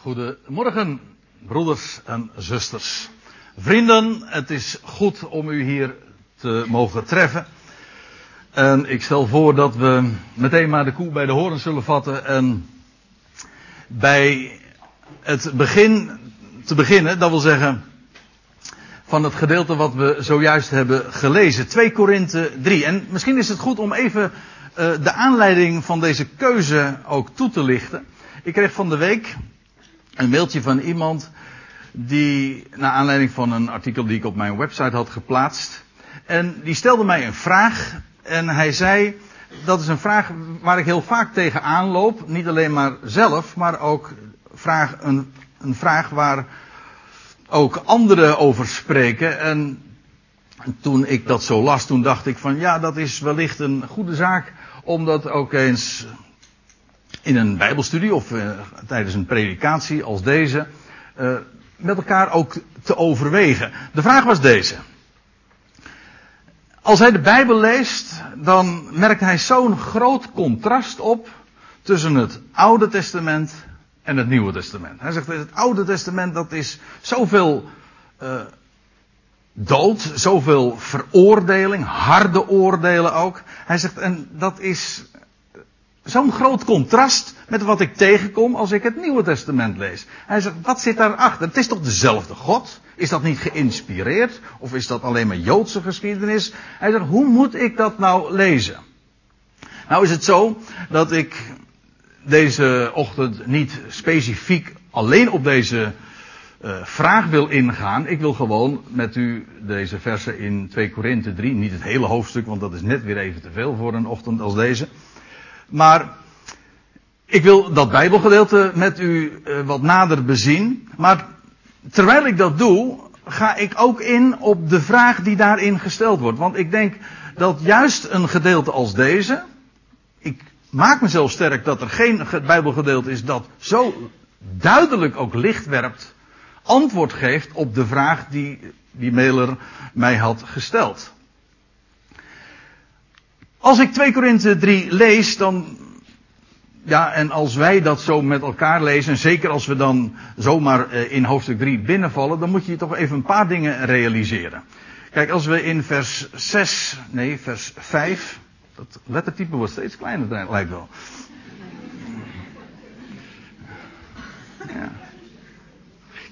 Goedemorgen, broeders en zusters. Vrienden, het is goed om u hier te mogen treffen. En ik stel voor dat we meteen maar de koe bij de horen zullen vatten en bij het begin te beginnen, dat wil zeggen van het gedeelte wat we zojuist hebben gelezen, 2 Korinthe 3. En misschien is het goed om even uh, de aanleiding van deze keuze ook toe te lichten. Ik kreeg van de week een mailtje van iemand die, naar aanleiding van een artikel die ik op mijn website had geplaatst, en die stelde mij een vraag en hij zei, dat is een vraag waar ik heel vaak tegenaan loop, niet alleen maar zelf, maar ook vraag, een, een vraag waar ook anderen over spreken. En toen ik dat zo las, toen dacht ik van ja, dat is wellicht een goede zaak om dat ook eens in een bijbelstudie of uh, tijdens een predikatie als deze uh, met elkaar ook te overwegen. De vraag was deze. Als hij de Bijbel leest, dan merkt hij zo'n groot contrast op tussen het Oude Testament en het Nieuwe Testament. Hij zegt, het Oude Testament dat is zoveel uh, dood, zoveel veroordeling, harde oordelen ook. Hij zegt, en dat is zo'n groot contrast met wat ik tegenkom als ik het Nieuwe Testament lees. Hij zegt, wat zit daarachter? Het is toch dezelfde God? Is dat niet geïnspireerd? Of is dat alleen maar Joodse geschiedenis? Hij zegt, hoe moet ik dat nou lezen? Nou is het zo dat ik deze ochtend niet specifiek alleen op deze uh, vraag wil ingaan. Ik wil gewoon met u deze versen in 2 Korinthe 3, niet het hele hoofdstuk, want dat is net weer even te veel voor een ochtend als deze. Maar ik wil dat Bijbelgedeelte met u uh, wat nader bezien. Maar terwijl ik dat doe, ga ik ook in op de vraag die daarin gesteld wordt. Want ik denk dat juist een gedeelte als deze. Ik maak mezelf sterk dat er geen Bijbelgedeelte is dat zo duidelijk ook licht werpt. Antwoord geeft op de vraag die die mailer mij had gesteld. Als ik 2 Korinthe 3 lees, dan. Ja, en als wij dat zo met elkaar lezen, en zeker als we dan zomaar in hoofdstuk 3 binnenvallen, dan moet je toch even een paar dingen realiseren. Kijk, als we in vers 6, nee, vers 5, dat lettertype wordt steeds kleiner, lijkt wel. Ja.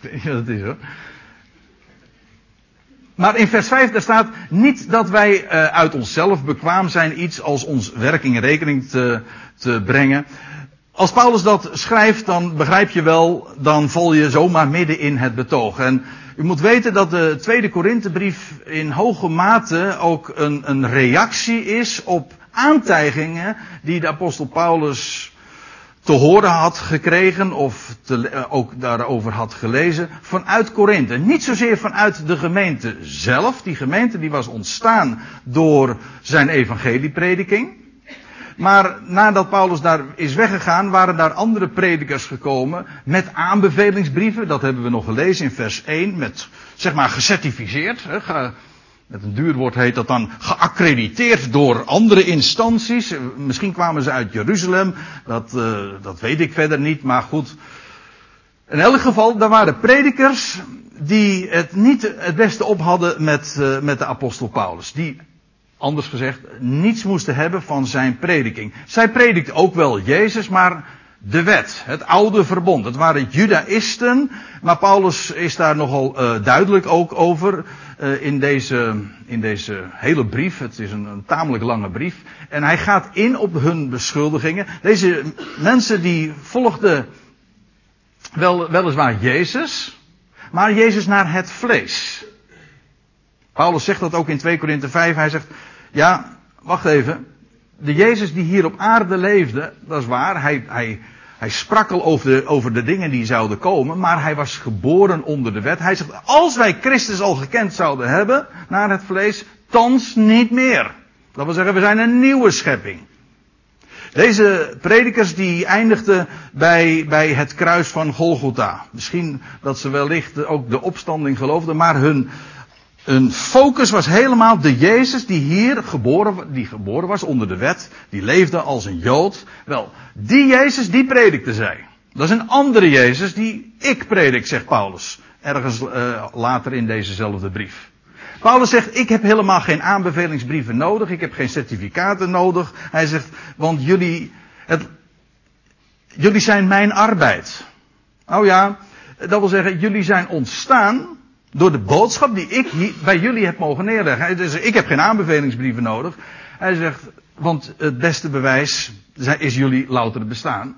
Wat het is hoor. Maar in vers 5 daar staat niet dat wij uh, uit onszelf bekwaam zijn iets als ons werk in rekening te, te brengen. Als Paulus dat schrijft, dan begrijp je wel, dan val je zomaar midden in het betoog. En u moet weten dat de tweede Korinthebrief in hoge mate ook een, een reactie is op aantijgingen die de apostel Paulus te horen had gekregen of te, ook daarover had gelezen vanuit Korinthe. Niet zozeer vanuit de gemeente zelf. Die gemeente die was ontstaan door zijn evangelieprediking. Maar nadat Paulus daar is weggegaan, waren daar andere predikers gekomen met aanbevelingsbrieven. Dat hebben we nog gelezen in vers 1, met zeg maar gecertificeerd. Hè, met een duur woord heet dat dan geaccrediteerd door andere instanties. Misschien kwamen ze uit Jeruzalem, dat, uh, dat weet ik verder niet, maar goed. In elk geval, daar waren predikers die het niet het beste op hadden met, uh, met de apostel Paulus. Die, anders gezegd, niets moesten hebben van zijn prediking. Zij predikte ook wel Jezus, maar de wet, het oude verbond. Het waren judaïsten, maar Paulus is daar nogal uh, duidelijk ook over uh, in, deze, in deze hele brief. Het is een, een, tamelijk lange brief. En hij gaat in op hun beschuldigingen. Deze mensen die volgden wel, weliswaar Jezus, maar Jezus naar het vlees. Paulus zegt dat ook in 2 Korinthe 5. Hij zegt, ja, wacht even. De Jezus die hier op aarde leefde, dat is waar. Hij, hij, hij sprak al over de, over de dingen die zouden komen, maar hij was geboren onder de wet. Hij zegt, als wij Christus al gekend zouden hebben, naar het vlees, thans niet meer. Dat wil zeggen, we zijn een nieuwe schepping. Deze predikers die eindigden bij, bij het kruis van Golgotha. Misschien dat ze wellicht ook de opstanding geloofden, maar hun, hun focus was helemaal de Jezus die hier geboren, die geboren was onder de wet, die leefde als een Jood. Wel, die Jezus die predikte zij. Dat is een andere Jezus die ik predik, zegt Paulus. Ergens uh, later in dezezelfde brief. Paulus zegt, ik heb helemaal geen aanbevelingsbrieven nodig, ik heb geen certificaten nodig. Hij zegt, want jullie, het, jullie zijn mijn arbeid. Oh ja, dat wil zeggen, jullie zijn ontstaan door de boodschap die ik hier bij jullie heb mogen neerleggen. Hij zegt, ik heb geen aanbevelingsbrieven nodig. Hij zegt, want het beste bewijs is jullie louter bestaan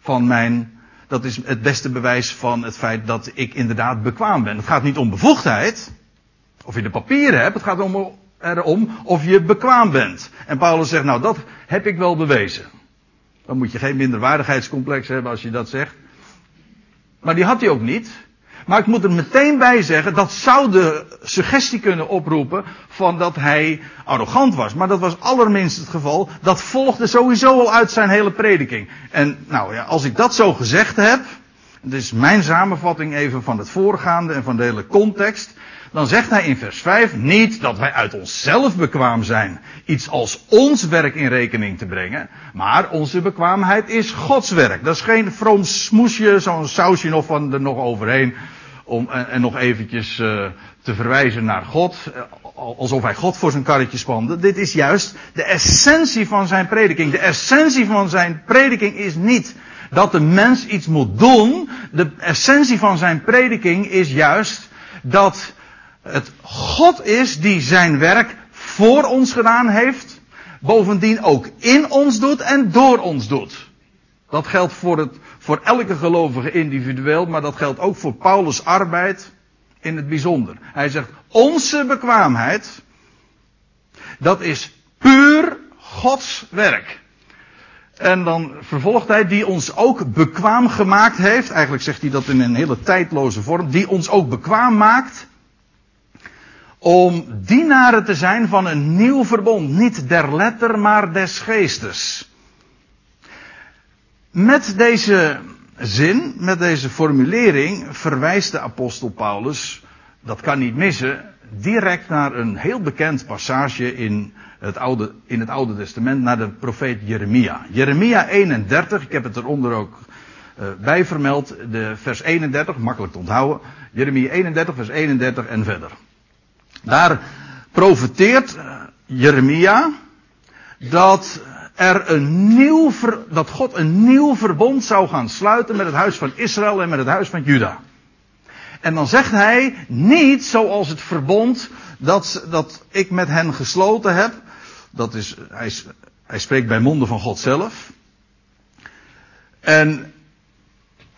van mijn, dat is het beste bewijs van het feit dat ik inderdaad bekwaam ben. Het gaat niet om bevoegdheid, of je de papieren hebt, het gaat om, erom of je bekwaam bent. En Paulus zegt, nou dat heb ik wel bewezen. Dan moet je geen minderwaardigheidscomplex hebben als je dat zegt. Maar die had hij ook niet. Maar ik moet er meteen bij zeggen, dat zou de suggestie kunnen oproepen van dat hij arrogant was. Maar dat was allerminst het geval. Dat volgde sowieso al uit zijn hele prediking. En nou ja, als ik dat zo gezegd heb, is mijn samenvatting even van het voorgaande en van de hele context. Dan zegt hij in vers 5 niet dat wij uit onszelf bekwaam zijn iets als ons werk in rekening te brengen. Maar onze bekwaamheid is Gods werk. Dat is geen vroom smoesje, zo'n sausje nog van er nog overheen. Om, en, en nog eventjes uh, te verwijzen naar God. Alsof hij God voor zijn karretje spande. Dit is juist de essentie van zijn prediking. De essentie van zijn prediking is niet dat de mens iets moet doen. De essentie van zijn prediking is juist dat het God is die zijn werk voor ons gedaan heeft, bovendien ook in ons doet en door ons doet. Dat geldt voor, het, voor elke gelovige individueel, maar dat geldt ook voor Paulus' arbeid in het bijzonder. Hij zegt, onze bekwaamheid, dat is puur Gods werk. En dan vervolgt hij, die ons ook bekwaam gemaakt heeft, eigenlijk zegt hij dat in een hele tijdloze vorm, die ons ook bekwaam maakt om dienaren te zijn van een nieuw verbond. Niet der letter, maar des geestes. Met deze zin, met deze formulering, verwijst de apostel Paulus, dat kan niet missen, direct naar een heel bekend passage in het Oude, in het Oude Testament, naar de profeet Jeremia. Jeremia 31, ik heb het eronder ook uh, bij vermeld, de vers 31, makkelijk te onthouden. Jeremia 31, vers 31 en verder. Daar profeteert Jeremia dat er een nieuw, dat God een nieuw verbond zou gaan sluiten met het huis van Israël en met het huis van Juda. En dan zegt hij niet zoals het verbond dat, dat ik met hen gesloten heb. Dat is, hij, hij spreekt bij monden van God zelf. En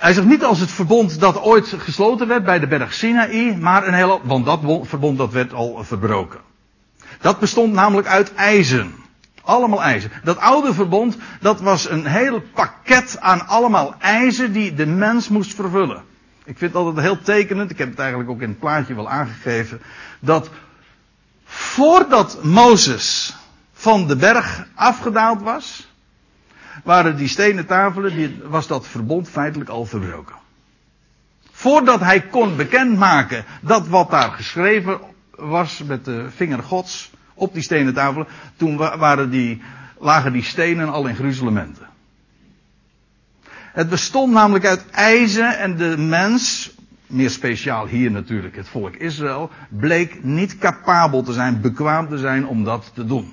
hij zegt niet als het verbond dat ooit gesloten werd bij de berg Sinaï, maar een hele, want dat verbond dat werd al verbroken. Dat bestond namelijk uit ijzen. Allemaal ijzer. Dat oude verbond, dat was een heel pakket aan allemaal ijzer die de mens moest vervullen. Ik vind het altijd heel tekenend, ik heb het eigenlijk ook in het plaatje wel aangegeven, dat voordat Mozes van de berg afgedaald was, waren die stenen tafelen, die, was dat verbond feitelijk al verbroken. Voordat hij kon bekendmaken dat wat daar geschreven was met de vinger gods op die stenen tafelen, toen waren die, lagen die stenen al in gruzelementen. Het bestond namelijk uit ijzer en de mens, meer speciaal hier natuurlijk het volk Israël, bleek niet capabel te zijn, bekwaam te zijn om dat te doen.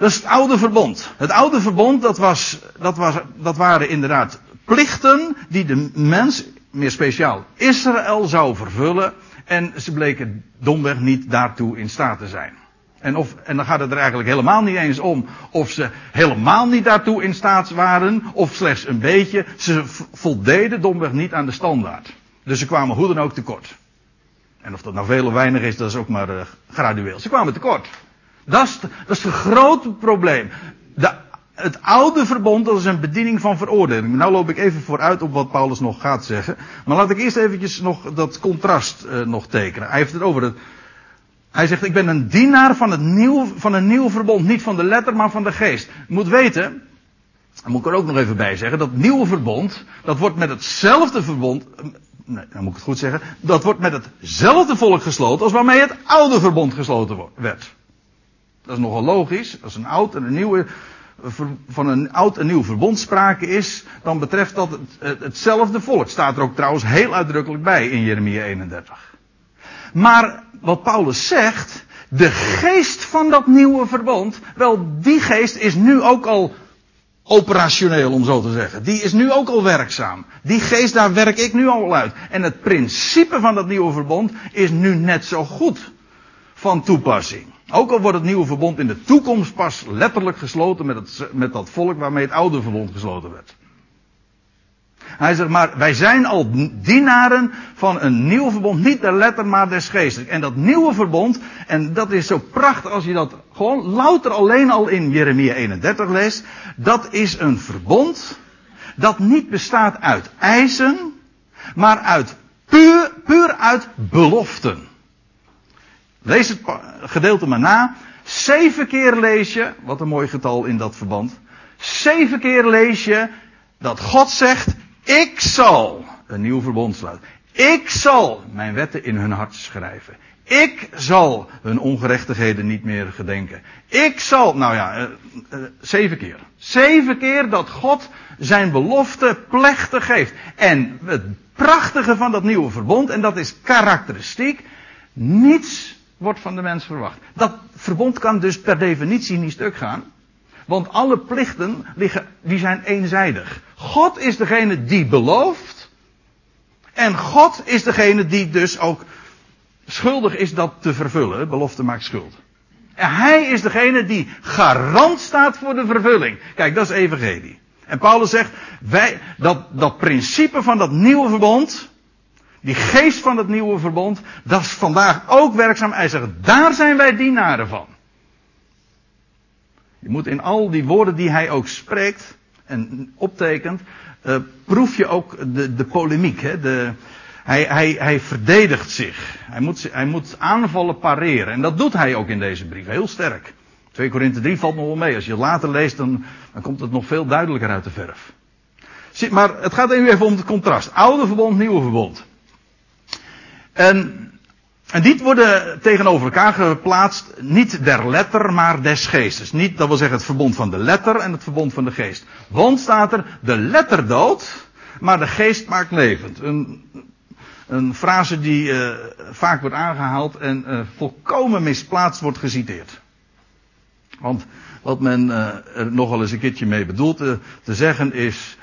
Dat is het oude verbond. Het oude verbond, dat, was, dat, was, dat waren inderdaad plichten die de mens, meer speciaal Israël, zou vervullen. En ze bleken domweg niet daartoe in staat te zijn. En, of, en dan gaat het er eigenlijk helemaal niet eens om of ze helemaal niet daartoe in staat waren, of slechts een beetje. Ze voldeden domweg niet aan de standaard. Dus ze kwamen hoe dan ook tekort. En of dat nou veel of weinig is, dat is ook maar uh, gradueel. Ze kwamen tekort. Dat is, dat het grote probleem. De, het oude verbond, dat is een bediening van veroordeling. Nou loop ik even vooruit op wat Paulus nog gaat zeggen. Maar laat ik eerst eventjes nog dat contrast uh, nog tekenen. Hij heeft het over het... Hij zegt, ik ben een dienaar van, het nieuw, van een nieuw verbond. Niet van de letter, maar van de geest. Je moet weten, daar moet ik er ook nog even bij zeggen, dat nieuwe verbond, dat wordt met hetzelfde verbond, eh, nee, dan moet ik het goed zeggen, dat wordt met hetzelfde volk gesloten als waarmee het oude verbond gesloten werd. Dat is nogal logisch. Is een oud en een nieuwe van een oud en nieuw verbond sprake is, dan betreft dat het, hetzelfde volk. Staat er ook trouwens heel uitdrukkelijk bij in Jeremia 31. Maar wat Paulus zegt, de geest van dat nieuwe verbond, wel die geest is nu ook al operationeel om zo te zeggen. Die is nu ook al werkzaam. Die geest daar werk ik nu al uit. En het principe van dat nieuwe verbond is nu net zo goed van toepassing. Ook al wordt het nieuwe verbond in de toekomst pas letterlijk gesloten met, met dat volk waarmee het oude verbond gesloten werd. Hij zegt maar, wij zijn al dienaren van een nieuw verbond, niet de letter, maar des geestes. En dat nieuwe verbond, en dat is zo prachtig als je dat gewoon louter alleen al in Jeremia 31 leest, dat is een verbond dat niet bestaat uit eisen, maar uit puur, puur uit beloften. Lees het gedeelte maar na. Zeven keer lees je, wat een mooi getal in dat verband. Zeven keer lees je dat God zegt, ik zal een nieuw verbond sluiten. Ik zal mijn wetten in hun hart schrijven. Ik zal hun ongerechtigheden niet meer gedenken. Ik zal, nou ja, uh, uh, zeven keer. Zeven keer dat God zijn belofte plechtig geeft. En het prachtige van dat nieuwe verbond, en dat is karakteristiek, niets wordt van de mens verwacht. Dat verbond kan dus per definitie niet stuk gaan. Want alle plichten liggen, die zijn eenzijdig. God is degene die belooft. En God is degene die dus ook schuldig is dat te vervullen. Belofte maakt schuld. En hij is degene die garant staat voor de vervulling. Kijk, dat is evangelie. En Paulus zegt, wij, dat, dat principe van dat nieuwe verbond, die geest van het nieuwe verbond, dat is vandaag ook werkzaam. Hij zegt, daar zijn wij dienaren van. Je moet in al die woorden die hij ook spreekt en optekent, uh, proef je ook de, de polemiek. Hè? De, hij, hij, hij verdedigt zich. Hij moet, hij moet aanvallen pareren. En dat doet hij ook in deze brief. Heel sterk. 2 Korinthe 3 valt nog wel mee. Als je het later leest, dan, dan komt het nog veel duidelijker uit de verf. Maar het gaat even om het contrast. Oude verbond, nieuwe verbond. En en die worden tegenover elkaar geplaatst, niet der letter, maar des geestes. Niet, dat wil zeggen het verbond van de letter en het verbond van de geest. Want staat er, de letter dood, maar de geest maakt levend. Een, een frase die uh, vaak wordt aangehaald en uh, volkomen misplaatst wordt geciteerd. Want wat men uh, er nogal eens een keertje mee bedoelt te zeggen is,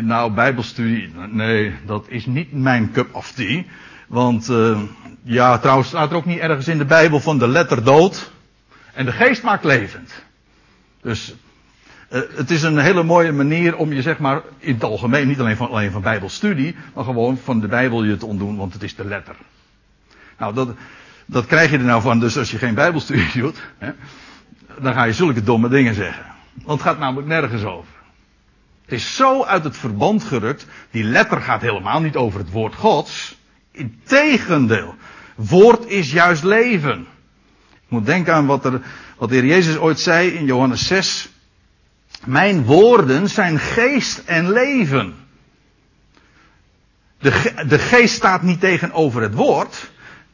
nou bijbelstudie, nee, dat is niet mijn cup of tea. Want uh, ja, trouwens staat er ook niet ergens in de Bijbel van de letter dood. En de geest maakt levend. Dus uh, het is een hele mooie manier om je zeg maar in het algemeen, niet alleen van, alleen van Bijbelstudie, maar gewoon van de Bijbel je te ontdoen, want het is de letter. Nou, dat, dat krijg je er nou van, dus als je geen Bijbelstudie doet, hè, dan ga je zulke domme dingen zeggen. Want het gaat namelijk nergens over. Het is zo uit het verband gerukt, die letter gaat helemaal niet over het woord Gods. Integendeel. Woord is juist leven. Ik moet denken aan wat, er, wat de Heer Jezus ooit zei in Johannes 6. Mijn woorden zijn geest en leven. De, de geest staat niet tegenover het woord.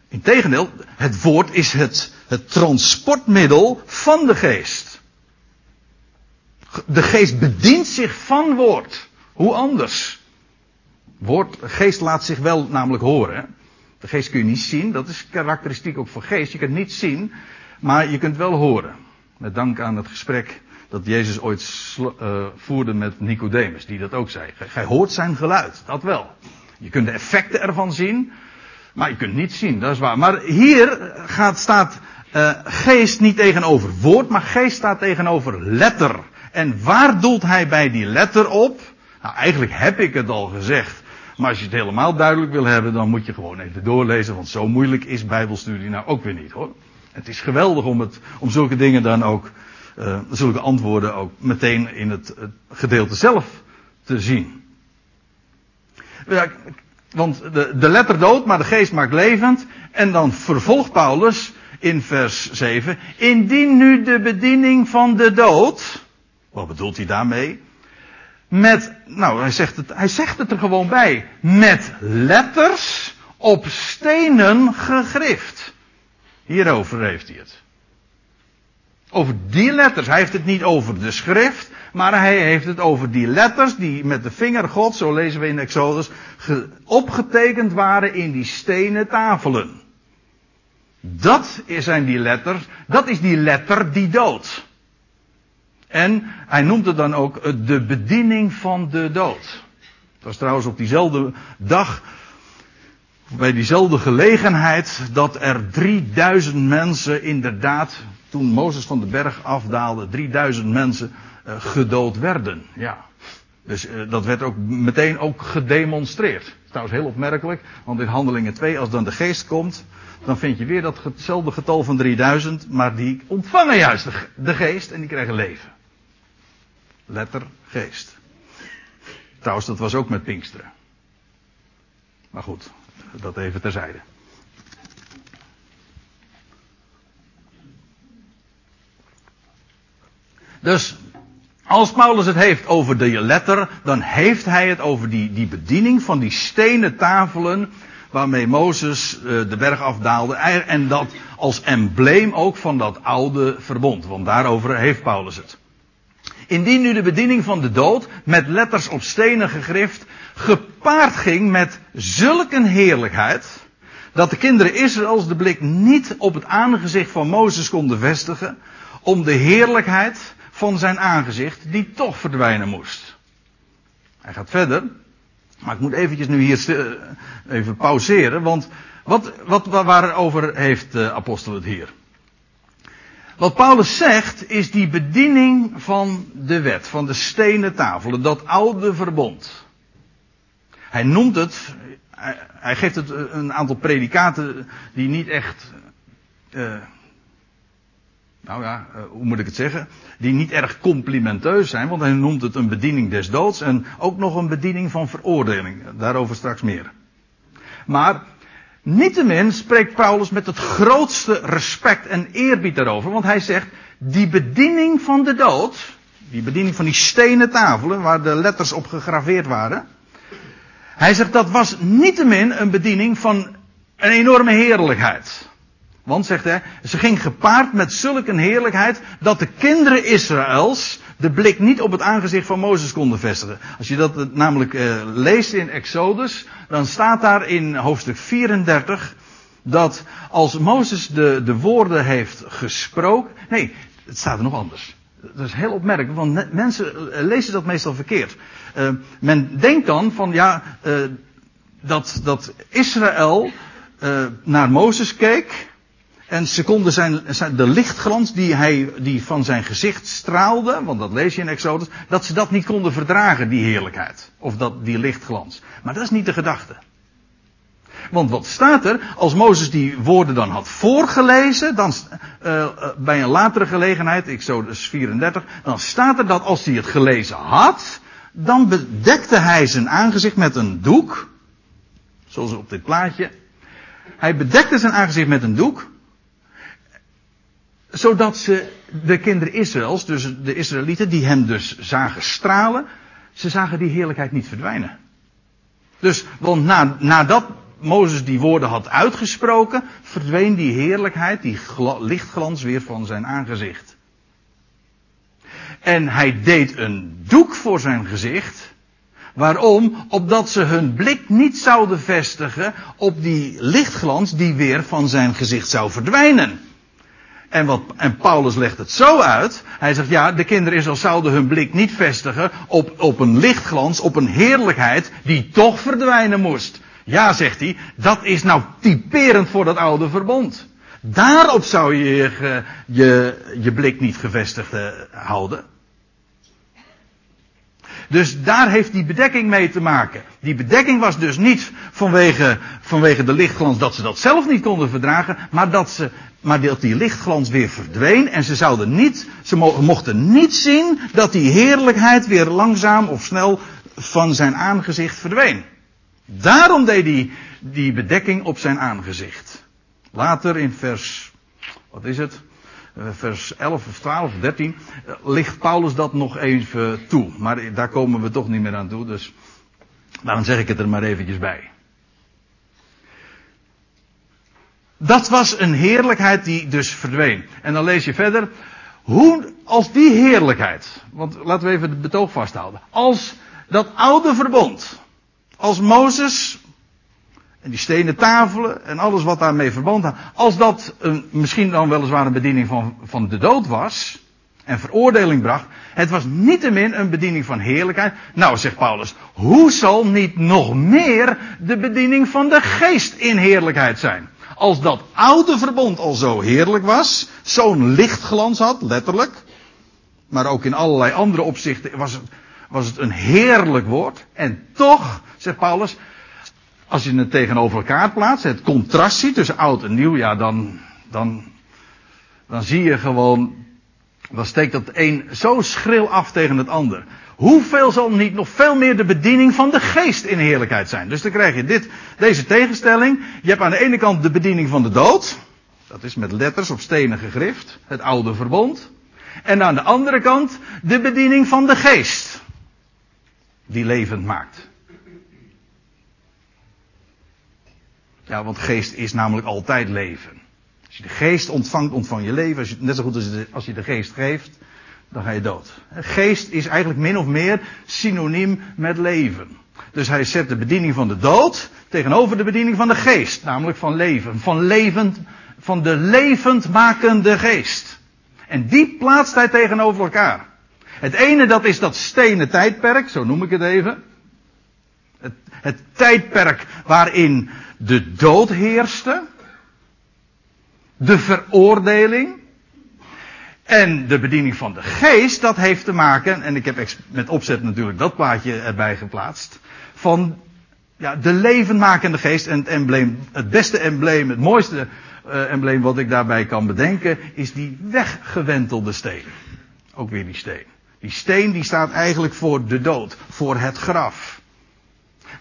Integendeel, het woord is het, het transportmiddel van de geest. De geest bedient zich van woord. Hoe anders? Woord, geest laat zich wel namelijk horen. De geest kun je niet zien, dat is karakteristiek ook voor geest. Je kunt niet zien, maar je kunt wel horen. Met dank aan het gesprek dat Jezus ooit uh, voerde met Nicodemus, die dat ook zei. Gij hoort zijn geluid, dat wel. Je kunt de effecten ervan zien, maar je kunt niet zien, dat is waar. Maar hier gaat, staat uh, geest niet tegenover woord, maar geest staat tegenover letter. En waar doelt hij bij die letter op? Nou, eigenlijk heb ik het al gezegd. Maar als je het helemaal duidelijk wil hebben, dan moet je gewoon even doorlezen, want zo moeilijk is Bijbelstudie nou ook weer niet hoor. Het is geweldig om, het, om zulke dingen dan ook, uh, zulke antwoorden ook meteen in het, gedeelte zelf te zien. Want de, de letter dood, maar de geest maakt levend. En dan vervolgt Paulus in vers 7. Indien nu de bediening van de dood. Wat bedoelt hij daarmee? Met, nou hij zegt, het, hij zegt het er gewoon bij, met letters op stenen gegrift. Hierover heeft hij het. Over die letters. Hij heeft het niet over de schrift, maar hij heeft het over die letters die met de vinger God, zo lezen we in Exodus, opgetekend waren in die stenen tafelen. Dat zijn die letters, dat is die letter die dood. En hij noemt het dan ook de bediening van de dood. Dat was trouwens op diezelfde dag, bij diezelfde gelegenheid, dat er 3000 mensen inderdaad, toen Mozes van de berg afdaalde, 3000 mensen uh, gedood werden. Ja. Dus uh, dat werd ook meteen ook gedemonstreerd. Trouwens heel opmerkelijk, want in Handelingen 2, als dan de geest komt, dan vind je weer datzelfde getal van 3000, maar die ontvangen juist de geest en die krijgen leven. Letter geest. Trouwens, dat was ook met Pinksteren. Maar goed, dat even terzijde. Dus als Paulus het heeft over de letter, dan heeft hij het over die, die bediening van die stenen tafelen waarmee Mozes uh, de berg afdaalde. En dat als embleem ook van dat oude verbond. Want daarover heeft Paulus het. Indien nu de bediening van de dood met letters op stenen gegrift gepaard ging met zulke heerlijkheid, dat de kinderen Israëls de blik niet op het aangezicht van Mozes konden vestigen, om de heerlijkheid van zijn aangezicht, die toch verdwijnen moest. Hij gaat verder, maar ik moet eventjes nu hier even pauzeren, want wat, wat, waarover heeft de apostel het hier? Wat Paulus zegt is die bediening van de wet, van de stenen tafelen, dat oude verbond. Hij noemt het, hij, geeft het een aantal predicaten die niet echt, uh, nou ja, uh, hoe moet ik het zeggen, die niet erg complimenteus zijn, want hij noemt het een bediening des doods en ook nog een bediening van veroordeling. Daarover straks meer. Maar Niettemin spreekt Paulus met het grootste respect en eerbied daarover, want hij zegt, die bediening van de dood, die bediening van die stenen tafelen waar de letters op gegraveerd waren, hij zegt dat was niettemin een bediening van een enorme heerlijkheid. Want, zegt hij, ze ging gepaard met zulke heerlijkheid dat de kinderen Israëls de blik niet op het aangezicht van Mozes konden vestigen. Als je dat eh, namelijk uh, leest in Exodus, dan staat daar in hoofdstuk 34 dat als Mozes de, de woorden heeft gesproken. Nee, het staat er nog anders. Dat is heel opmerkelijk, want mensen eh, lezen dat meestal verkeerd. Men denkt dan van ja, dat, dat Israël naar Mozes keek. En ze konden zijn, de lichtglans die, hij, die van zijn gezicht straalde, want dat lees je in Exodus, dat ze dat niet konden verdragen, die heerlijkheid. Of dat, die lichtglans. Maar dat is niet de gedachte. Want wat staat er, als Mozes die woorden dan had voorgelezen, dan, uh, bij een latere gelegenheid, Exodus 34, dan staat er dat als hij het gelezen had, dan bedekte hij zijn aangezicht met een doek, zoals op dit plaatje. Hij bedekte zijn aangezicht met een doek, zodat ze, de kinderen Israëls, dus de Israëlieten, die hem dus zagen stralen, ze zagen die heerlijkheid niet verdwijnen. Dus, want na, nadat Mozes die woorden had uitgesproken, verdween die heerlijkheid, die lichtglans weer van zijn aangezicht. En hij deed een doek voor zijn gezicht. Waarom? Opdat ze hun blik niet zouden vestigen op die lichtglans die weer van zijn gezicht zou verdwijnen. En, wat, en Paulus legt het zo uit. Hij zegt, ja, de kinderen Israël zouden hun blik niet vestigen op, op een lichtglans, op een heerlijkheid die toch verdwijnen moest. Ja, zegt hij, dat is nou typerend voor dat oude verbond. Daarop zou je je, je, je blik niet gevestigd uh, houden. Dus daar heeft die bedekking mee te maken. Die bedekking was dus niet vanwege, vanwege de lichtglans dat ze dat zelf niet konden verdragen, maar dat, ze, maar dat die lichtglans weer verdween en ze zouden niet, ze mochten niet zien dat die heerlijkheid weer langzaam of snel van zijn aangezicht verdween. Daarom deed hij die bedekking op zijn aangezicht. Later in vers, wat is het? Eh, vers 11 of 12 of 13, eh, ligt Paulus dat nog even toe. Maar daar komen we toch niet meer aan toe, dus daarom zeg ik het er maar eventjes bij. Dat was een heerlijkheid die dus verdween. En dan lees je verder Hoe, als die heerlijkheid, want laten we even het betoog vasthouden. Als dat oude verbond, als Mozes en die stenen tafelen en alles wat daarmee verband had, als dat een, misschien dan weliswaar een bediening van, van de dood was en veroordeling bracht, het was niettemin een bediening van heerlijkheid. Nou, zegt Paulus, hoe zal niet nog meer de bediening van de geest in heerlijkheid zijn? Als dat oude verbond al zo heerlijk was, zo'n lichtglans had, letterlijk, maar ook in allerlei andere opzichten was het, was het een heerlijk woord. En toch, zegt Paulus, als je het tegenover elkaar plaatst, het contrast ziet tussen oud en nieuw, ja, dan, dan, dan zie je gewoon, dan steekt dat een zo schril af tegen het ander. Hoeveel zal niet nog veel meer de bediening van de geest in heerlijkheid zijn? Dus dan krijg je dit, deze tegenstelling. Je hebt aan de ene kant de bediening van de dood. Dat is met letters op stenen gegrift. Het oude verbond. En aan de andere kant de bediening van de geest. Die levend maakt. Ja, want geest is namelijk altijd leven. Als je de geest ontvangt, ontvang je leven. Als je, net zo goed als als je de geest geeft, dan ga je dood. Geest is eigenlijk min of meer synoniem met leven. Dus hij zet de bediening van de dood tegenover de bediening van de geest, namelijk van leven, van levend, van de levendmakende geest. En die plaatst hij tegenover elkaar. Het ene dat is dat stenen tijdperk, zo noem ik het even. Het, het tijdperk waarin de dood heerste. De veroordeling. En de bediening van de geest, dat heeft te maken, en ik heb met opzet natuurlijk dat plaatje erbij geplaatst, van ja, de levenmakende geest. En het embleem, het beste embleem, het mooiste uh, embleem wat ik daarbij kan bedenken, is die weggewentelde steen. Ook weer die steen. Die steen die staat eigenlijk voor de dood, voor het graf.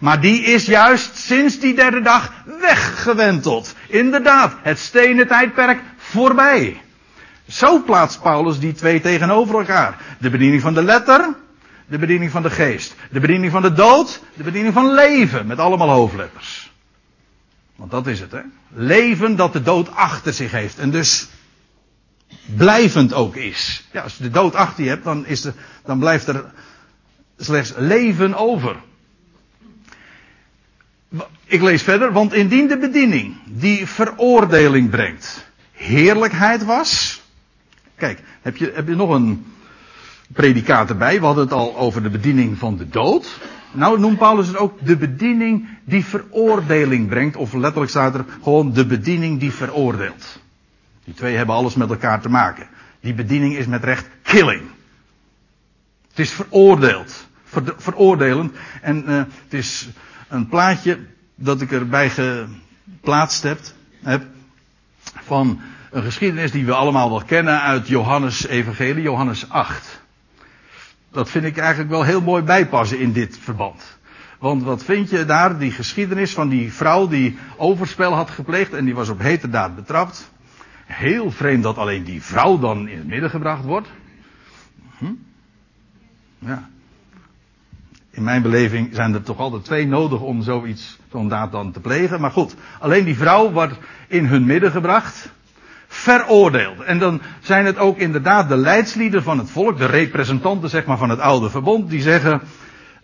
Maar die is juist sinds die derde dag weggewenteld. Inderdaad, het stenen tijdperk voorbij. Zo plaatst Paulus die twee tegenover elkaar. De bediening van de letter, de bediening van de geest. De bediening van de dood, de bediening van leven, met allemaal hoofdletters. Want dat is het, hè. Leven dat de dood achter zich heeft. En dus blijvend ook is. Ja, als je de dood achter je hebt, dan, is er, dan blijft er slechts leven over. Ik lees verder, want indien de bediening die veroordeling brengt, heerlijkheid was. Kijk, heb je, heb je nog een predicaat erbij? We hadden het al over de bediening van de dood. Nou noemt Paulus het ook de bediening die veroordeling brengt. Of letterlijk staat er gewoon de bediening die veroordeelt. Die twee hebben alles met elkaar te maken. Die bediening is met recht killing. Het is veroordeeld. Ver, veroordelend. En uh, het is een plaatje dat ik erbij geplaatst heb, heb. Van een geschiedenis die we allemaal wel kennen uit Johannes Evangelie, Johannes 8. Dat vind ik eigenlijk wel heel mooi bijpassen in dit verband. Want wat vind je daar? Die geschiedenis van die vrouw die overspel had gepleegd en die was op heterdaad betrapt. Heel vreemd dat alleen die vrouw dan in het midden gebracht wordt. Hm? Ja. In mijn beleving zijn er toch altijd twee nodig om zoiets, zo'n daad dan te plegen. Maar goed, alleen die vrouw wordt in hun midden gebracht. Veroordeeld. En dan zijn het ook inderdaad de leidslieden van het volk, de representanten zeg maar van het oude verbond, die zeggen,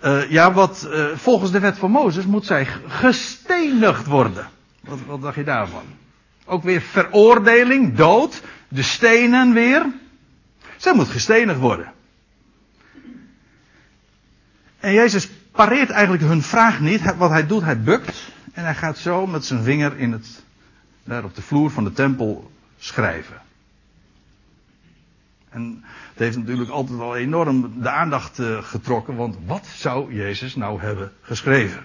uh, ja wat, uh, volgens de wet van Mozes moet zij gestenigd worden. Wat, wat dacht je daarvan? Ook weer veroordeling, dood, de stenen weer. Zij moet gestenigd worden. En Jezus pareert eigenlijk hun vraag niet. Wat hij doet, hij bukt. En hij gaat zo met zijn vinger in het, daar op de vloer van de tempel schrijven. En het heeft natuurlijk altijd al enorm de aandacht uh, getrokken. Want wat zou Jezus nou hebben geschreven?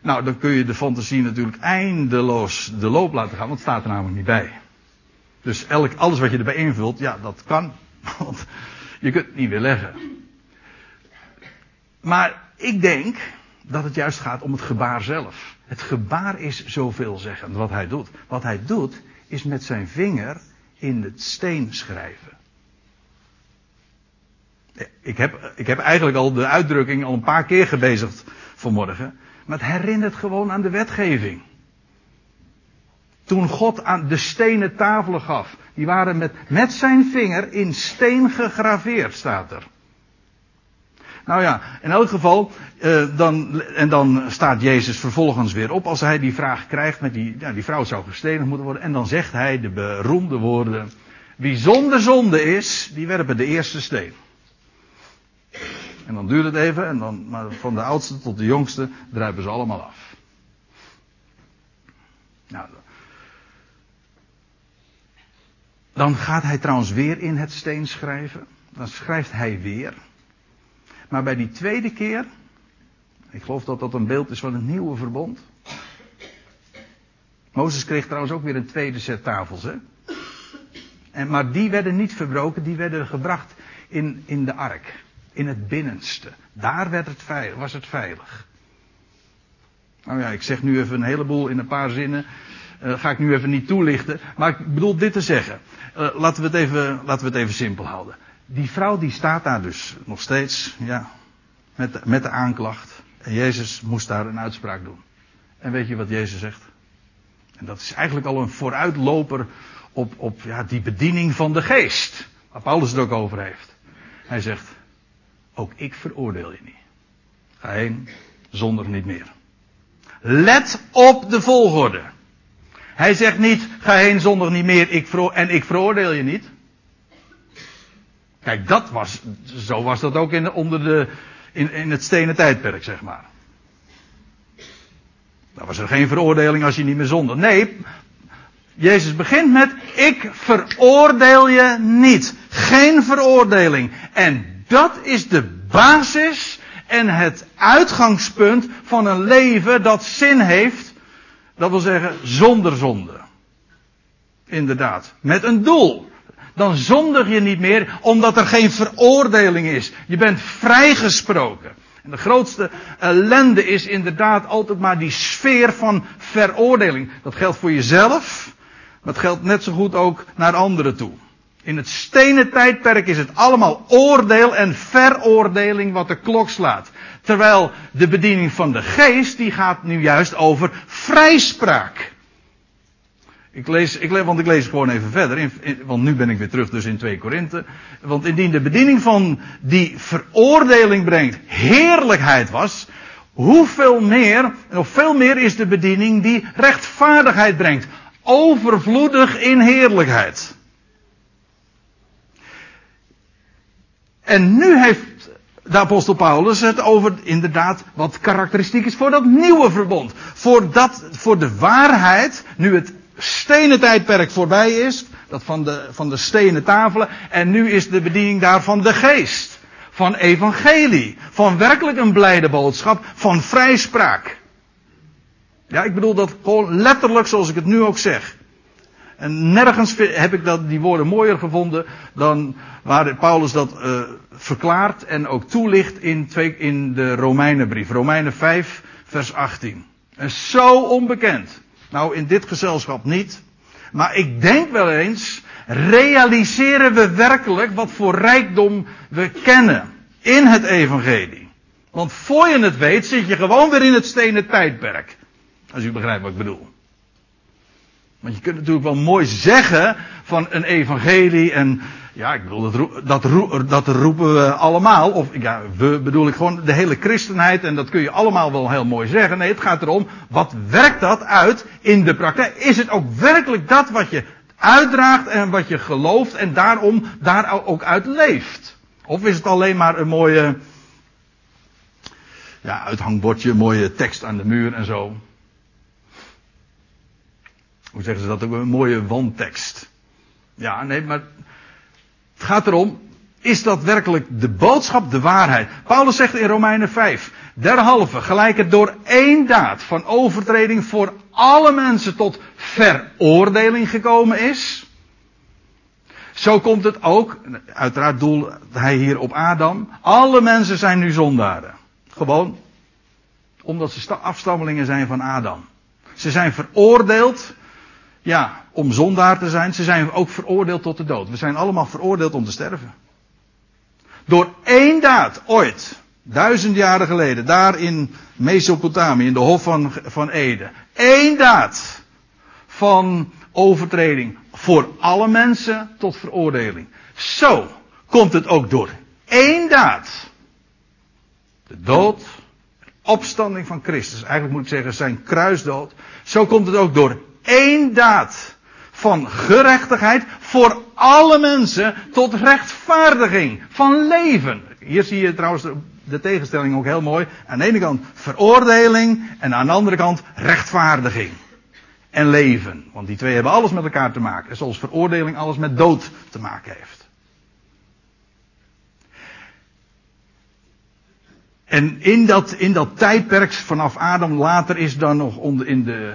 Nou, dan kun je de fantasie natuurlijk eindeloos de loop laten gaan, want het staat er namelijk niet bij. Dus elk, alles wat je erbij invult, ja, dat kan. Want je kunt het niet weer leggen. Maar ik denk dat het juist gaat om het gebaar zelf. Het gebaar is zoveelzeggend wat hij doet. Wat hij doet is met zijn vinger in het steen schrijven. Ik heb, ik heb eigenlijk al de uitdrukking al een paar keer gebezigd vanmorgen. Maar het herinnert gewoon aan de wetgeving. Toen God aan de stenen tafelen gaf. Die waren met, met zijn vinger in steen gegraveerd, staat er. Nou ja, in elk geval, uh, dan, en dan staat Jezus vervolgens weer op als hij die vraag krijgt met die, ja, die vrouw zou gestenigd moeten worden. En dan zegt hij de beroemde woorden, wie zonder zonde is, die werpen de eerste steen. En dan duurt het even, en dan, maar van de oudste tot de jongste druipen ze allemaal af. Nou, dan gaat hij trouwens weer in het steen schrijven. Dan schrijft hij weer. Maar bij die tweede keer, ik geloof dat dat een beeld is van het nieuwe verbond. Mozes kreeg trouwens ook weer een tweede set tafels, hè? En, maar die werden niet verbroken, die werden gebracht in, in de ark. In het binnenste. Daar werd het veilig, was het veilig. Nou ja, ik zeg nu even een heleboel in een paar zinnen. Uh, ga ik nu even niet toelichten. Maar ik bedoel dit te zeggen. Uh, laten, we het even, laten we het even simpel houden. Die vrouw die staat daar dus nog steeds, ja, met, met de aanklacht. En Jezus moest daar een uitspraak doen. En weet je wat Jezus zegt? En dat is eigenlijk al een vooruitloper op, op ja, die bediening van de geest. Waar Paulus het ook over heeft. Hij zegt, ook ik veroordeel je niet. Ga heen, zonder niet meer. Let op de volgorde. Hij zegt niet, ga heen zonder niet meer ik en ik veroordeel je niet. Kijk, dat was, zo was dat ook in, onder de, in, in het stenen tijdperk, zeg maar. Dan was er geen veroordeling als je niet meer zonde. Nee, Jezus begint met, ik veroordeel je niet. Geen veroordeling. En dat is de basis en het uitgangspunt van een leven dat zin heeft. Dat wil zeggen, zonder zonde. Inderdaad. Met een doel. Dan zondig je niet meer omdat er geen veroordeling is. Je bent vrijgesproken. En de grootste ellende is inderdaad altijd maar die sfeer van veroordeling. Dat geldt voor jezelf. Maar het geldt net zo goed ook naar anderen toe. In het stenen tijdperk is het allemaal oordeel en veroordeling wat de klok slaat. Terwijl de bediening van de geest, die gaat nu juist over vrijspraak. Ik lees, ik lees, want ik lees gewoon even verder, want nu ben ik weer terug dus in 2 Korinthe. Want indien de bediening van die veroordeling brengt heerlijkheid was, hoeveel meer, of veel meer is de bediening die rechtvaardigheid brengt. Overvloedig in heerlijkheid. En nu heeft de apostel Paulus het over inderdaad wat karakteristiek is voor dat nieuwe verbond. Voor, dat, voor de waarheid, nu het stenen tijdperk voorbij is, dat van de, van de stenen tafelen, en nu is de bediening daarvan de geest. Van evangelie. Van werkelijk een blijde boodschap. Van vrijspraak. Ja, ik bedoel dat gewoon letterlijk zoals ik het nu ook zeg. En nergens heb ik dat, die woorden mooier gevonden dan waar Paulus dat uh, verklaart en ook toelicht in, twee, in de Romeinenbrief. Romeinen 5, vers 18. En zo onbekend. Nou, in dit gezelschap niet. Maar ik denk wel eens, realiseren we werkelijk wat voor rijkdom we kennen in het evangelie. Want voor je het weet, zit je gewoon weer in het stenen tijdperk. Als u begrijpt wat ik bedoel. Want je kunt natuurlijk wel mooi zeggen van een evangelie en ja, ik bedoel, dat, dat, dat roepen we allemaal. Of ja, we bedoel ik gewoon de hele christenheid en dat kun je allemaal wel heel mooi zeggen. Nee, het gaat erom, wat werkt dat uit in de praktijk? Is het ook werkelijk dat wat je uitdraagt en wat je gelooft en daarom daar ook uit leeft? Of is het alleen maar een mooie, ja, uithangbordje, een mooie tekst aan de muur en zo? Hoe zeggen ze dat ook? Een mooie wandtekst. Ja, nee, maar het gaat erom, is dat werkelijk de boodschap, de waarheid? Paulus zegt in Romeinen 5, derhalve, gelijk het door één daad van overtreding voor alle mensen tot veroordeling gekomen is. Zo komt het ook, uiteraard doelt hij hier op Adam, alle mensen zijn nu zondaren. Gewoon, omdat ze afstammelingen zijn van Adam. Ze zijn veroordeeld ja, om zondaar te zijn. Ze zijn ook veroordeeld tot de dood. We zijn allemaal veroordeeld om te sterven. Door één daad, ooit, duizend jaren geleden, daar in Mesopotamië, in de Hof van, van Ede. Eén daad van overtreding voor alle mensen tot veroordeling. Zo komt het ook door één daad. De dood, de opstanding van Christus. Eigenlijk moet ik zeggen zijn kruisdood. Zo komt het ook door één daad van gerechtigheid voor alle mensen tot rechtvaardiging van leven. Hier zie je trouwens de, tegenstelling ook heel mooi. Aan de ene kant veroordeling en aan de andere kant rechtvaardiging. En leven. Want die twee hebben alles met elkaar te maken. Zoals veroordeling alles met dood te maken heeft. En in dat, in dat tijdperk vanaf Adam later is dan nog onder, in de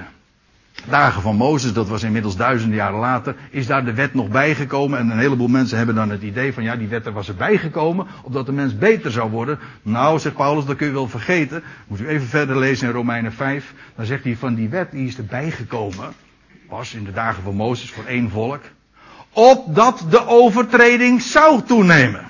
dagen van Mozes, dat was inmiddels duizenden jaren later, is daar de wet nog bijgekomen. En een heleboel mensen hebben dan het idee van ja, die wet er was erbij gekomen, opdat de mens beter zou worden. Nou, zegt Paulus, dat kun je wel vergeten. Moet u even verder lezen in Romeinen 5. Dan zegt hij van die wet, die is erbij gekomen. Was in de dagen van Mozes voor één volk. Opdat de overtreding zou toenemen.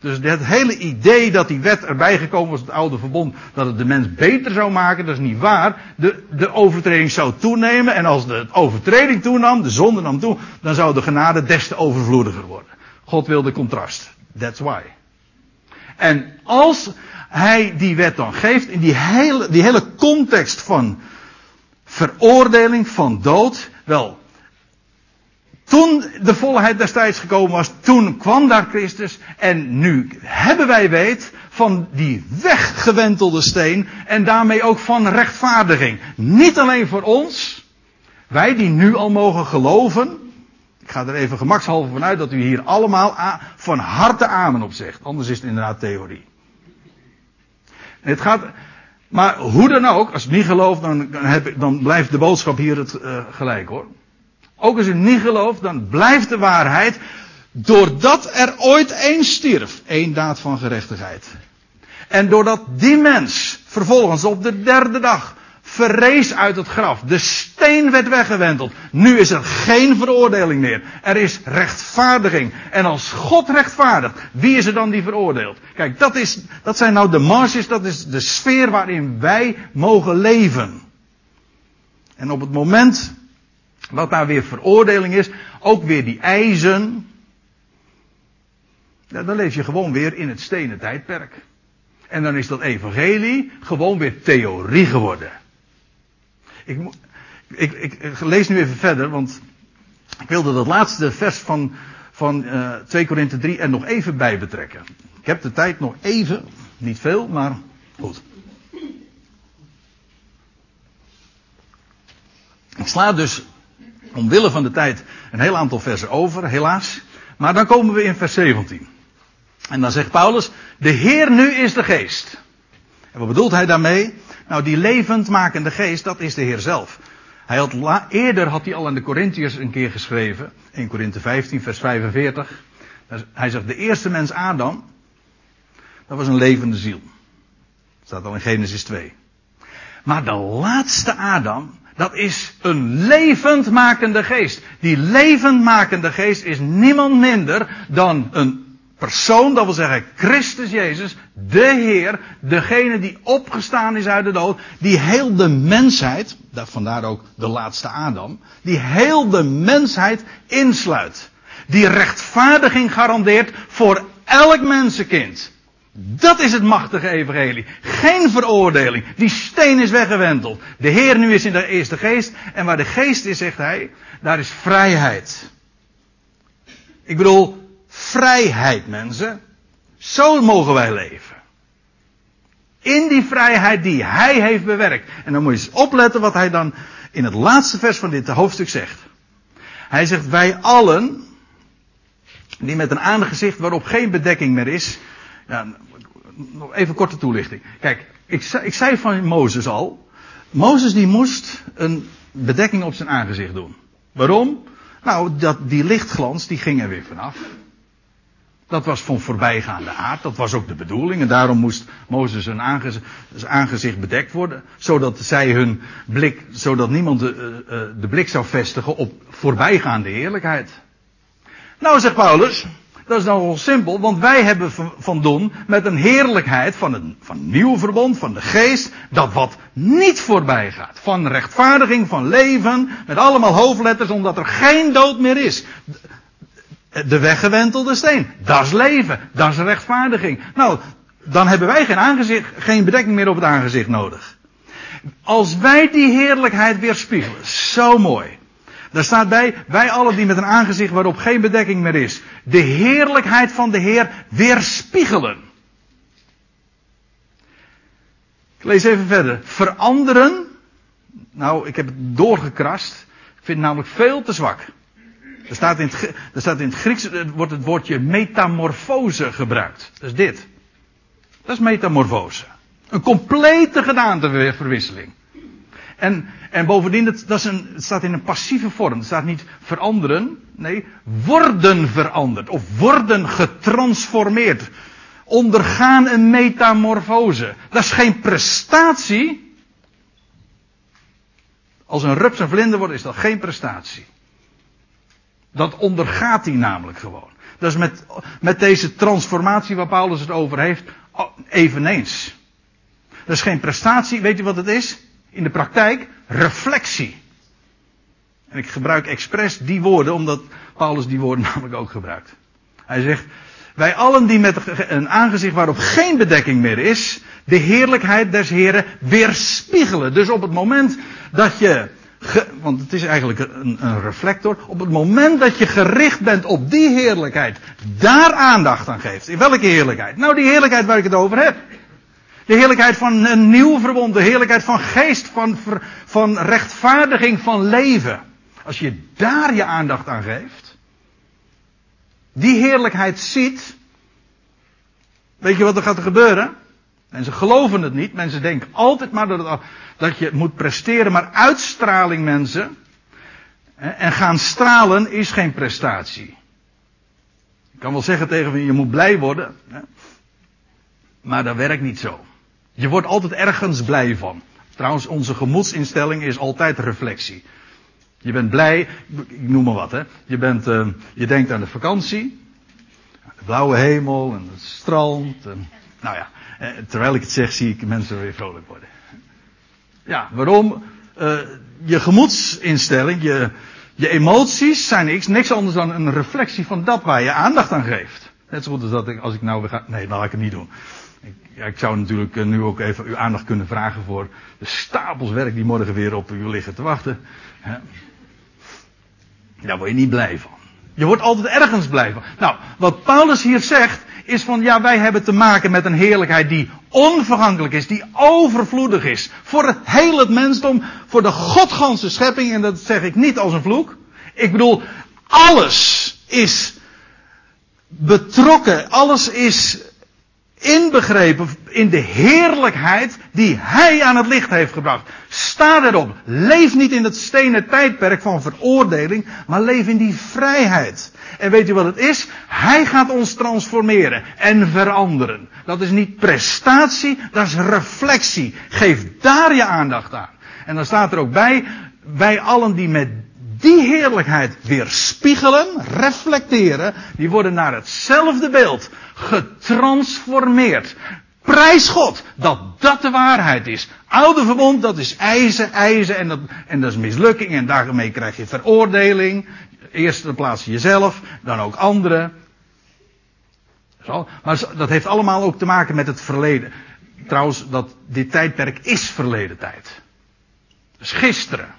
Dus het hele idee dat die wet erbij gekomen was, het oude verbond, dat het de mens beter zou maken, dat is niet waar. De, de overtreding zou toenemen en als de overtreding toenam, de zonde nam toe, dan zou de genade des te overvloediger worden. God wilde contrast. That's why. En als hij die wet dan geeft, in die hele, die hele context van veroordeling, van dood, wel, toen de volheid destijds gekomen was, toen kwam daar Christus. En nu hebben wij weet van die weggewentelde steen. En daarmee ook van rechtvaardiging. Niet alleen voor ons. Wij die nu al mogen geloven. Ik ga er even gemakshalve vanuit dat u hier allemaal van harte amen op zegt. Anders is het inderdaad theorie. Het gaat, maar hoe dan ook, als u niet gelooft, dan, dan, dan blijft de boodschap hier het uh, gelijk hoor. Ook als u niet gelooft, dan blijft de waarheid. Doordat er ooit één stierf, één daad van gerechtigheid. En doordat die mens vervolgens op de derde dag verrees uit het graf. De steen werd weggewenteld. Nu is er geen veroordeling meer. Er is rechtvaardiging. En als God rechtvaardigt, wie is er dan die veroordeelt? Kijk, dat, is, dat zijn nou de marges, dat is de sfeer waarin wij mogen leven. En op het moment wat daar weer veroordeling is, ook weer die eisen. Dan leef je gewoon weer in het stenen tijdperk. En dan is dat evangelie gewoon weer theorie geworden. Ik, ik, ik, lees nu even verder, want ik wilde dat laatste vers van, van uh, 2 Korinthe 3 er nog even bij betrekken. Ik heb de tijd nog even, niet veel, maar goed. Ik sla dus omwille van de tijd een heel aantal versen over, helaas. Maar dan komen we in vers 17. En dan zegt Paulus, de Heer nu is de geest. En wat bedoelt hij daarmee? Nou, die levendmakende geest, dat is de Heer zelf. Hij had eerder had hij al aan de Corinthiërs een keer geschreven, in Korinthe 15, vers 45. Hij zegt, de eerste mens Adam, dat was een levende ziel. Dat staat al in Genesis 2. Maar de laatste Adam, dat is een levendmakende geest. Die levendmakende geest is niemand minder dan een persoon, dat wil zeggen Christus Jezus, de Heer, degene die opgestaan is uit de dood, die heel de mensheid, vandaar ook de laatste Adam, die heel de mensheid insluit. Die rechtvaardiging garandeert voor elk mensenkind. Dat is het machtige evangelie. Geen veroordeling. Die steen is weggewenteld. De Heer nu is in de eerste geest. En waar de geest is, zegt hij, daar is vrijheid. Ik bedoel, vrijheid mensen. Zo mogen wij leven. In die vrijheid die hij heeft bewerkt. En dan moet je eens opletten wat hij dan in het laatste vers van dit hoofdstuk zegt. Hij zegt, wij allen, die met een aangezicht waarop geen bedekking meer is, ja, nog even korte toelichting. Kijk, ik, ik zei van Mozes al. Mozes die moest een bedekking op zijn aangezicht doen. Waarom? Nou, dat, die lichtglans die ging er weer vanaf. Dat was van voorbijgaande aard. Dat was ook de bedoeling. En daarom moest Mozes zijn aangezicht, bedekt worden. Zodat zij hun blik, zodat niemand de, uh, de blik zou vestigen op voorbijgaande heerlijkheid. Nou, zegt Paulus, Dat is wel simpel, want wij hebben van doen met een heerlijkheid van een van nieuw verbond, van de geest, dat wat niet voorbij gaat. Van rechtvaardiging, van leven, met allemaal hoofdletters, omdat er geen dood meer is. De weggewentelde steen, dat is leven, dat is rechtvaardiging. Nou, dan hebben wij geen aangezicht, geen bedekking meer op het aangezicht nodig. Als wij die heerlijkheid weerspiegelen, zo mooi. Daar staat bij, wij allen die met een aangezicht waarop geen bedekking meer is, de heerlijkheid van de Heer weerspiegelen. Ik lees even verder. Veranderen. Nou, ik heb het doorgekrast. Ik vind het namelijk veel te zwak. Er staat in het, er staat in het Grieks wordt het woordje metamorfose gebruikt. Dat is dit. Dat is metamorfose. Een complete gedaanteverwisseling. En, en bovendien, dat, dat is een, het staat in een passieve vorm. Het staat niet veranderen, nee, worden veranderd. Of worden getransformeerd. Ondergaan een metamorfose. Dat is geen prestatie. Als een rups een vlinder wordt, is dat geen prestatie. Dat ondergaat hij namelijk gewoon. Dat is met, met deze transformatie waar Paulus het over heeft, eveneens. Dat is geen prestatie, weet u wat het is? In de praktijk, reflectie. En ik gebruik expres die woorden, omdat Paulus die woorden namelijk ook gebruikt. Hij zegt, wij allen die met een aangezicht waarop geen bedekking meer is, de heerlijkheid des Heren weerspiegelen. Dus op het moment dat je, want het is eigenlijk een, een reflector, op het moment dat je gericht bent op die heerlijkheid, daar aandacht aan geeft. In welke heerlijkheid? Nou, die heerlijkheid waar ik het over heb. De heerlijkheid van een nieuw verbond, de heerlijkheid van geest, van, van rechtvaardiging, van leven. Als je daar je aandacht aan geeft, die heerlijkheid ziet, weet je wat er gaat gebeuren? Mensen geloven het niet, mensen denken altijd maar dat, het, dat je moet presteren, maar uitstraling mensen, en gaan stralen is geen prestatie. Ik kan wel zeggen tegen je, je moet blij worden, maar dat werkt niet zo. Je wordt altijd ergens blij van. Trouwens, onze gemoedsinstelling is altijd reflectie. Je bent blij, ik noem maar wat, hè. Je, bent, uh, je denkt aan de vakantie. De blauwe hemel en het strand. En, nou ja, eh, terwijl ik het zeg, zie ik mensen weer vrolijk worden. Ja, waarom? Uh, je gemoedsinstelling, je, je emoties zijn niks, niks anders dan een reflectie van dat waar je aandacht aan geeft. Net zo als dat ik, als ik nou weer ga, nee, laat ik het niet doen. Ik, ik zou natuurlijk eh, nu ook even uw aandacht kunnen vragen voor de stapels werk die morgen weer op u liggen te wachten. Daar word je niet blij van. Je wordt altijd ergens blij van. Nou, wat Paulus hier zegt, is van ja, wij hebben te maken met een heerlijkheid die onvergankelijk is, die overvloedig is. Voor het hele mensdom, voor de godganse schepping, en dat zeg ik niet als een vloek. Ik bedoel, alles is betrokken, alles is inbegrepen in de heerlijkheid die hij aan het licht heeft gebracht. Sta erop. Leef niet in het stenen tijdperk van veroordeling, maar leef in die vrijheid. En weet u wat het is? Hij gaat ons transformeren en veranderen. Dat is niet prestatie, dat is reflectie. Geef daar je aandacht aan. En dan staat er ook bij, wij allen die met die heerlijkheid weer spiegelen, reflecteren, die worden naar hetzelfde beeld getransformeerd. Prijs God dat dat de waarheid is. Oude verbond, dat is eisen, eisen en dat, en dat is mislukking en daarmee krijg je veroordeling. Eerst de plaats jezelf, dan ook anderen. Zo. Maar dat heeft allemaal ook te maken met het verleden. Trouwens, dat dit tijdperk is verleden tijd. Dus gisteren.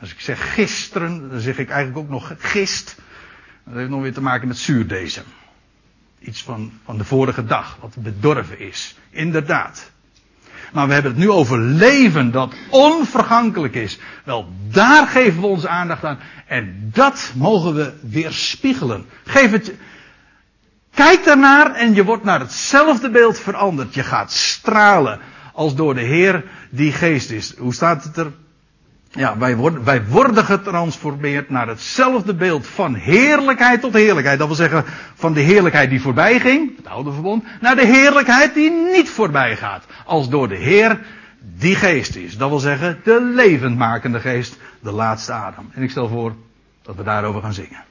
Als ik zeg gisteren, dan zeg ik eigenlijk ook nog gist. Dat heeft nog weer te maken met zuurdesem. Iets van, van de vorige dag, wat bedorven is. Inderdaad. Maar we hebben het nu over leven dat onvergankelijk is. Wel, daar geven we onze aandacht aan. En dat mogen we weerspiegelen. Geef het. Kijk daarnaar en je wordt naar hetzelfde beeld veranderd. Je gaat stralen als door de Heer die geest is. Hoe staat het er? Ja, wij worden, wij worden getransformeerd naar hetzelfde beeld van heerlijkheid tot heerlijkheid. Dat wil zeggen, van de heerlijkheid die voorbij ging, het oude verbond, naar de heerlijkheid die niet voorbij gaat. Als door de Heer die geest is. Dat wil zeggen, de levendmakende geest, de laatste adem. En ik stel voor dat we daarover gaan zingen.